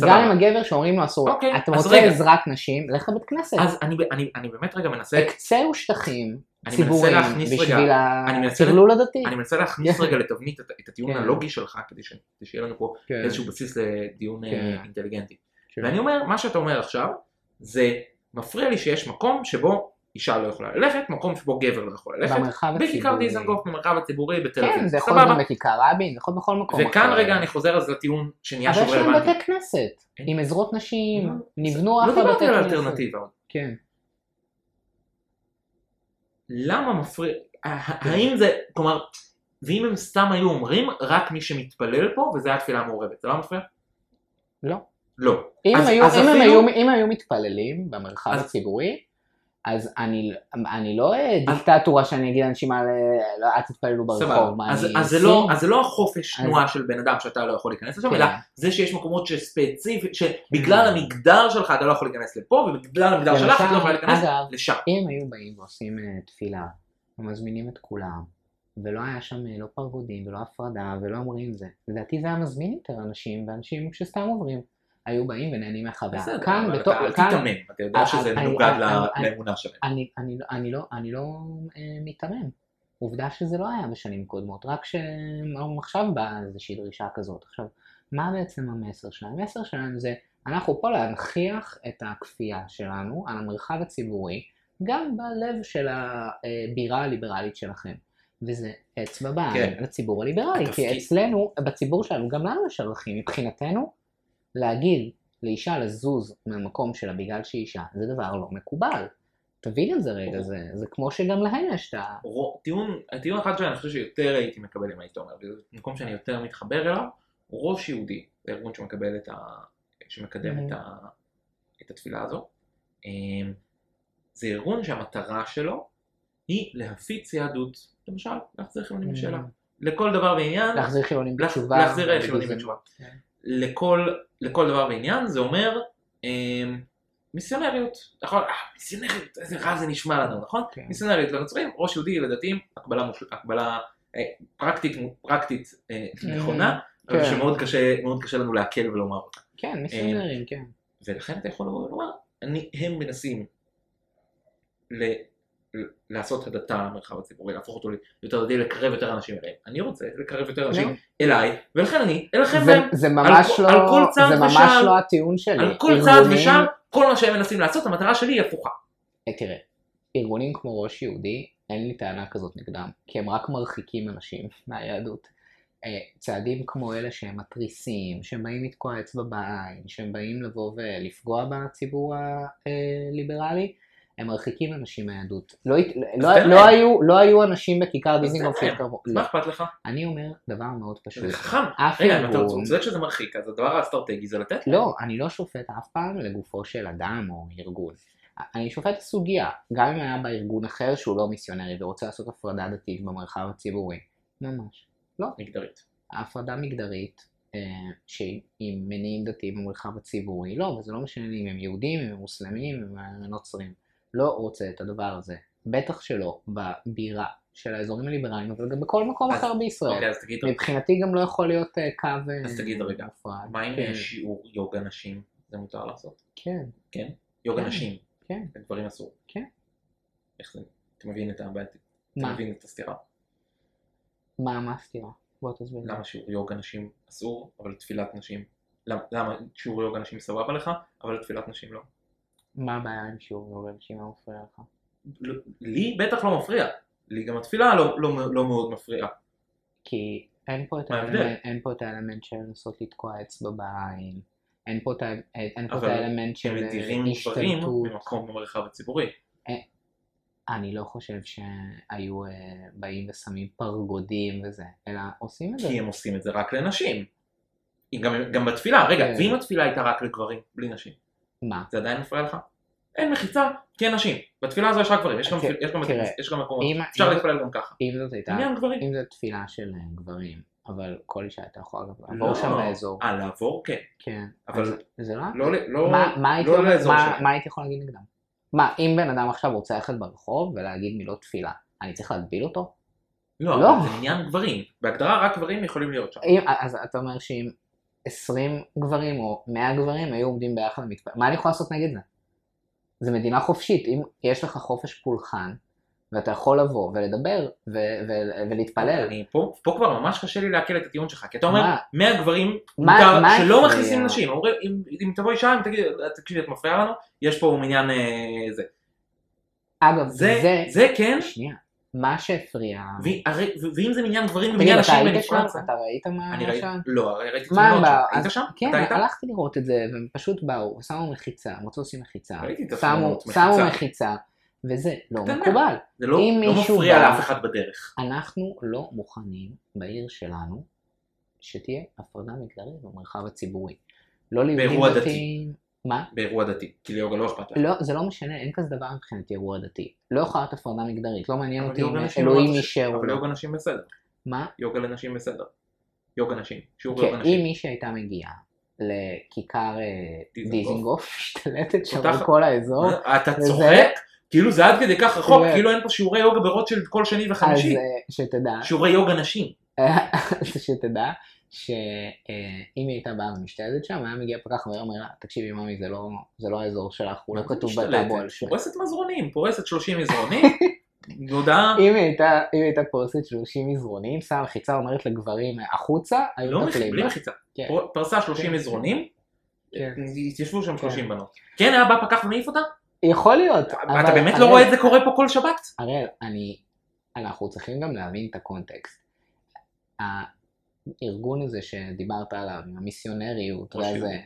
גם. עם הגבר שאומרים לו אסור. אוקיי, אתה רוצה רגע. עזרת נשים, לך לבית כנסת. אז אני, אני, אני באמת רגע מנסה, הקצהו שטחים ציבוריים רגע, בשביל הטרלול הדתי. אני מנסה להכניס. רגע לתבנית את, הטיעון כן. הלוגי שלך, כדי, שיהיה לנו פה כן, איזשהו בסיס לדיון אה, כן. אינטליגנטי. ואני אומר, מה שאתה אומר עכשיו, זה מפריע לי שיש מקום שבו אישה לא יכולה ללכת, מקום שבו גבר לא יכול ללכת, במרחב הציבורי. בכיכר דיזנגוף, במרחב הציבורי בתל אביב. כן, זה יכול להיות. גם בכיכר רבין, זה יכול להיות בכל מקום וכאן אחר. רגע אני חוזר אז לטיעון שנהיה אבל שוב יש להם רלוונטי. בתי כנסת. עם עזרות נשים, לא, נבנו לא אחלה דיברתי בתי על כנסת. אלטרנטיבה. כן. למה מפריע, האם זה, כלומר, ואם הם סתם היו אומרים, רק מי שמתפלל פה, וזה היה תפילה מעורבת, זה לא מפריע? לא. לא. אם אז- היו- אז אם הם אפילו- היו- אם היו מתפללים במרחב אז- הציבורי, אז אני אני לא אה, דיקטטורה שאני אגיד לאנשים האלה, לא, אל תתפללו ברחוב. מה, אז, אני אז, סין? לא, אז זה לא החופש אז- תנועה של בן אדם שאתה לא יכול להיכנס לשם, כן. אלא זה שיש מקומות שספציפית, שבגלל המגדר שלך אתה לא יכול להיכנס לפה, ובגלל המגדר שלך אתה לא יכול להיכנס אגב, לשם. אם היו באים ועושים אה, תפילה, ומזמינים את כולם, ולא היה שם אה, לא פרבודים ולא הפרדה ולא אומרים זה, לדעתי זה היה מזמין יותר אנשים, ואנשים שסתם עוברים, היו באים ונהנים מהחוויה. בסדר, כאן, אבל אתה אל תיתמם, אתה יודע שזה מנוגד לאמונה שלהם. אני, לא, לא אה, מיתמם. עובדה שזה לא היה בשנים קודמות, רק שעכשיו באה איזושהי דרישה כזאת. עכשיו, מה בעצם המסר שלהם? המסר שלהם זה, אנחנו פה להנכיח את הכפייה שלנו על המרחב הציבורי, גם בלב של הבירה הליברלית שלכם. וזה אצבע בעין כן. לציבור הליברלי, כי התפקיד- אצלנו, בציבור שלנו, גם לנו יש ערכים. מבחינתנו, להגיד לאישה לזוז מהמקום שלה בגלל שהיא אישה, זה דבר לא מקובל. תבין את זה רגע, זה, זה כמו שגם להם יש את ה... טיעון, טיעון אחד שאני חושב שיותר הייתי מקבל אם היית אומר, וזה מקום שאני יותר מתחבר אליו, הוא ראש יהודי, זה ארגון שמקבל את ה... שמקדם את, ה... את התפילה הזו. אמ, זה ארגון שהמטרה שלו היא להפיץ יהדות, למשל, להחזיר חילונים בשאלה. לכל דבר ועניין, להחזיר חילונים בתשובה. להחזיר חילונים. בתשובה. כן. לכל, לכל דבר ועניין, זה אומר אמ, מיסיונריות. נכון? אה, מיסיונריות, איזה רע זה נשמע לנו, נכון? כן. מיסיונריות לנוצרים, ראש יהודי לדתיים, הקבלה, מוש... הקבלה אה, פרקטית, פרקטית אה, נכונה, אבל כן. שמאוד קשה, קשה לנו לעכל ולומר אותה. כן, מיסיונרים, כן. ולכן אתה יכול לומר, אני, הם מנסים ל, לעשות הדתה למרחב הציבורי, להפוך אותו ליותר דתי, לקרב יותר אנשים אליהם. אני רוצה לקרב יותר אנשים. אליי, ולכן אני אליכם זה, והם. זה ממש לא, על כל צעד זה ממש ושעל- לא הטיעון שלי. על כל צעד ושם, כל מה שהם מנסים לעשות, המטרה שלי היא הפוכה. אה, תראה, ארגונים כמו ראש יהודי, אין לי טענה כזאת נגדם, כי הם רק מרחיקים אנשים מהיהדות. אה, צעדים כמו אלה שהם מתריסים, שהם באים לתקוע אצבע בעין, שהם באים לבוא ולפגוע בציבור הליברלי, הם מרחיקים אנשים מהיהדות. לא, לא, לא. היו, לא היו אנשים בכיכר דיזינגוף להם. שהתקרבו. לא. מה אכפת לך? אני אומר דבר מאוד זה פשוט. חכם. אף רגע, אם אתה. צודק שזה מרחיק, אז הדבר האסטרטגי זה לתת. לא, אני לא שופט אף פעם לגופו של אדם או ארגון. אני שופט את הסוגיה, גם אם היה בארגון אחר שהוא לא מיסיונרי ורוצה לעשות הפרדה דתית במרחב הציבורי. ממש. מגדרית. הפרדה מגדרית אה, שהיא מניעים דתיים במרחב הציבורי, לא, וזה לא משנה לי אם הם יהודים, אם הם מוסלמים, אם הם נוצרים. לא רוצה את הדבר הזה. בטח שלא בבירה של האזורים הליברליים, אבל גם בכל מקום אז- אחר בישראל. אוקיי, אז תגיד, מבחינתי גם לא יכול להיות אה, קו אה, אז תגיד רגע, מופרד. מה עם כן. שיעור יוגה נשים? זה מותר לעשות. כן, יוגה כן, נשים. כן. לגברים אסור. כן. איך זה? אתה מבין את הבעיה? אתה? מבין את הסתירה? מה, מה הסתירה? בוא תסביר. למה שיעור יוגה נשים אסור, אבל תפילת נשים... למה- למה שיעור יוגה נשים סבבה לך, אבל תפילת נשים לא? מה הבעיה עם שיעור אנשים מה מפריע לך? לא- לי בטח לא מפריע. לי גם התפילה לא- לא לא מאוד מפריעה. כי אין פה את? האלמנט, אין פה את האלמנט של לנסות לתקוע אצבע בעין. אין פה את אין פה את אבל האלמנט של אה, גברים השתלטות. במקום במרחב הציבורי. אני לא חושב שהיו אה, באים ושמים פרגודים וזה, אלא עושים את זה. כי הם עושים את זה רק לנשים. גם, גם בתפילה, רגע, כן. ואם התפילה הייתה רק לגברים, בלי נשים, מה? זה עדיין מפריע לך? אין מחיצה, כי אין נשים. בתפילה הזו יש רק גברים, יש גם, תראה, יש גם, תראה, יש גם מקומות, אם- אפשר להתפלל גם ככה. אם זאת הייתה. אם זאת תפילה של אה, גברים, אבל כל אישה הייתה יכולה גם לא. לעבור שם באזור. אה, לעבור? כן. כן. אבל זה לא... לא, לא, מה, מה, הייתי לא לאזור שלהם. מה הייתי יכול להגיד נגדם? מה, אם בן אדם עכשיו רוצה ללכת ברחוב ולהגיד מילות תפילה, אני צריך להגביל אותו? לא, לא. זה עניין גברים. בהגדרה רק גברים יכולים להיות שם. אם, אז אתה אומר שאם 20 גברים או 100 גברים היו עומדים ביחד למתפלל, מה אני יכול לעשות נגד זה? זה מדינה חופשית, אם יש לך חופש פולחן, ואתה יכול לבוא ולדבר ו- ו- ולהתפלל, אני פה, פה כבר ממש קשה לי לעכל את הטיעון שלך, כי אתה אומר, מה? 100 גברים מותר שלא? מכניסים נשים, אומרים, אם, אם תבוא אישה, אם תגיד, תקשיבי, את מפריעה לנו, יש פה מניין אה, זה. אגב, זה, זה, זה כן, שנייה, מה שהפריע, ואם זה מניין גברים ומניין נשים? בנפרד, אתה ראית מה אני ראיתי, שם? לא, ראיתי תמונות? שם, היית שם? כן? הלכתי לראות את זה, והם פשוט באו, ושמו מחיצה, הם רצו לשים מחיצה, ראיתי את שמו שמו מחיצה. וזה לא. מקובל. זה לא לא מפריע לאף אחד בדרך. אנחנו לא מוכנים בעיר שלנו שתהיה הפרדה מגדרית במרחב הציבורי. לא ליהודים. דתיים. מה? באירוע דתי, כי ליוגה לא אכפת לך. לא, זה לא משנה, אין כזה דבר מבחינתי אירוע דתי. לא יכולה להיות הפרדה מגדרית, לא מעניין אותי אם אלוהים לא- אישר או אבל לא. יוגה נשים בסדר. מה? יוגה לנשים בסדר. יוגה נשים. שיעור כן, יוגה אם נשים. מישהי הייתה מגיעה לכיכר אה. דיזינגוף, משתלטת שם על כל האזור, אתה צוחק? כאילו זה עד כדי כך רחוק. כאילו אין פה שיעורי יוגה ברוטשילד כל שני אז וחמישי. אה, שתדע, שיעורי יוגה נשים. שתדע שאם היא הייתה באה ומשתלטת שם, היה מגיע פקח ואומר לה, תקשיבי ממי, זה לא- זה לא האזור שלך, הוא לא כתוב? בטאבו על שמך. פורסת מזרונים, פורסת 30 מזרונים. אם היא הייתה, אם היא הייתה פורסת 30 מזרונים, שמה מחיצה אומרת לגברים החוצה, היו לא מח- מטפלים בלי. מחיצה. כן. פרסה 30 כן. מזרונים, כן. התיישבו שם כן. 30 בנות. כן היה בא פקח ומעיף אותה? יכול להיות. אתה באמת לא רואה את זה קורה פה כל שבת? הראל, אני, אנחנו צריכים גם להבין את הקונטקסט. הארגון הזה שדיברת עליו, עם המיסיונריות, וזה, יהודי.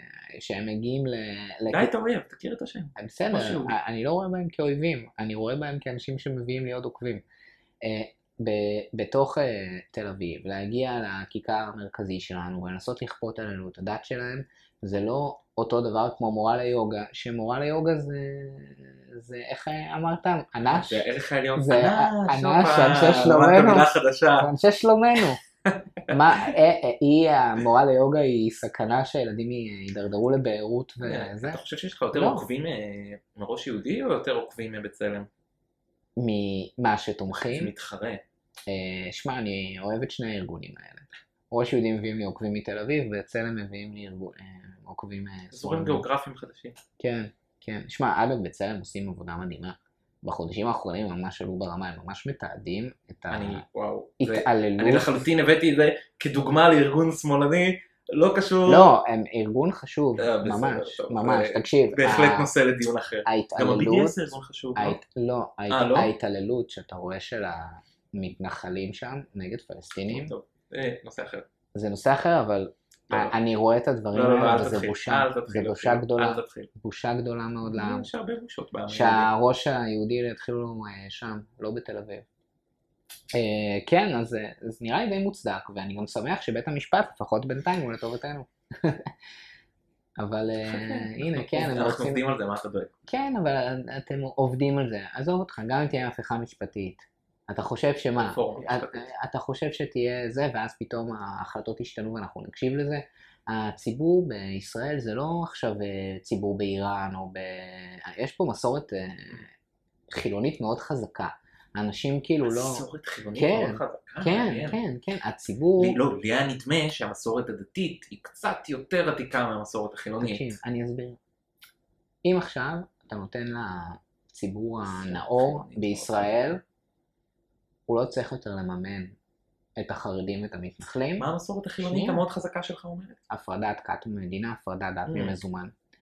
שהם מגיעים ל... די את האויב, תכיר את השם. ראש בסדר, יהודי. אני לא רואה בהם כאויבים, אני רואה בהם כאנשים שמביאים לי עוד עוקבים. אה, בתוך אה, תל אביב, להגיע לכיכר המרכזי שלנו ולנסות לכפות עלינו את הדת שלהם, זה לא אותו דבר כמו מורה ליוגה, שמורה ליוגה זה, זה איך אה, אמרת? אנש? זה הערך העליון. זה אנש, אנשי שלומנו. אנשי שלומנו. מה, אה, אה, היא, המורה ליוגה היא סכנה שהילדים יידרדרו לבעירות וזה? אתה חושב שיש לך יותר לא. עוקבים אה, מראש יהודי או יותר עוקבים מבצלם? ממה שתומכים? מתחרה. אה, שמע, אני אוהב את שני הארגונים האלה. ראש יהודי מביאים לי עוקבים מתל אביב, ובצלם מביאים לי אה, עוקבים... אה, אזורים. גיאוגרפיים חדשים. כן, כן. שמע, אגב, בצלם עושים עבודה מדהימה. בחודשים האחרונים ממש עלו ברמה, הם ממש מתעדים את אני, וואו. זה- ההתעללות. אני לחלוטין הבאתי את זה כדוגמה לארגון שמאלני, לא קשור. לא, הם ארגון חשוב, אה, ממש, ממש, זה תקשיב. בהחלט ה- נושא לדיון אחר. גם ההתעללות, ה-BDS זה ארגון חשוב, לא? לא, אה, לא? ההתעללות שאתה רואה של המתנחלים שם נגד פלסטינים, טוב, אה, נושא אחר. זה נושא אחר, אבל. אני רואה את הדברים לא, לא, לא, האלה, אל וזה תתחיל. בושה, זה. בושה גדולה. בושה גדולה מאוד לעם. יש הרבה בושות בעם. שהראש היהודי יתחילו אה, שם, לא בתל אביב. אה, כן, אז אה, זה נראה לי די מוצדק, ואני גם שמח שבית המשפט, לפחות בינתיים, הוא לטובתנו. אבל אה, הנה, כן, הם אנחנו. עובדים על זה, מה אתה דואג? כן, אבל אתם עובדים על זה. עזוב אותך, גם אם תהיה הפיכה משפטית. אתה חושב שמה? אתה-. אתה חושב שתהיה זה, ואז פתאום ההחלטות ישתנו ואנחנו נקשיב לזה? הציבור בישראל זה לא עכשיו אה, ציבור באיראן או ב... יש פה מסורת אה, חילונית מאוד חזקה. אנשים כאילו לא... מסורת חילונית כן, מאוד חזקה. כן. כן, כן, הציבור... לי- לא, לי היה נדמה שהמסורת הדתית היא קצת יותר עתיקה מהמסורת החילונית. תקשיב, אני אסביר. אם עכשיו אתה נותן לציבור הנאור בישראל, הוא לא צריך יותר לממן את החרדים ואת המתנחלים, מה המסורת החילונית. המאוד חזקה שלך אומרת? הפרדת כת ומדינה, הפרדת דת Mm. ממזומן.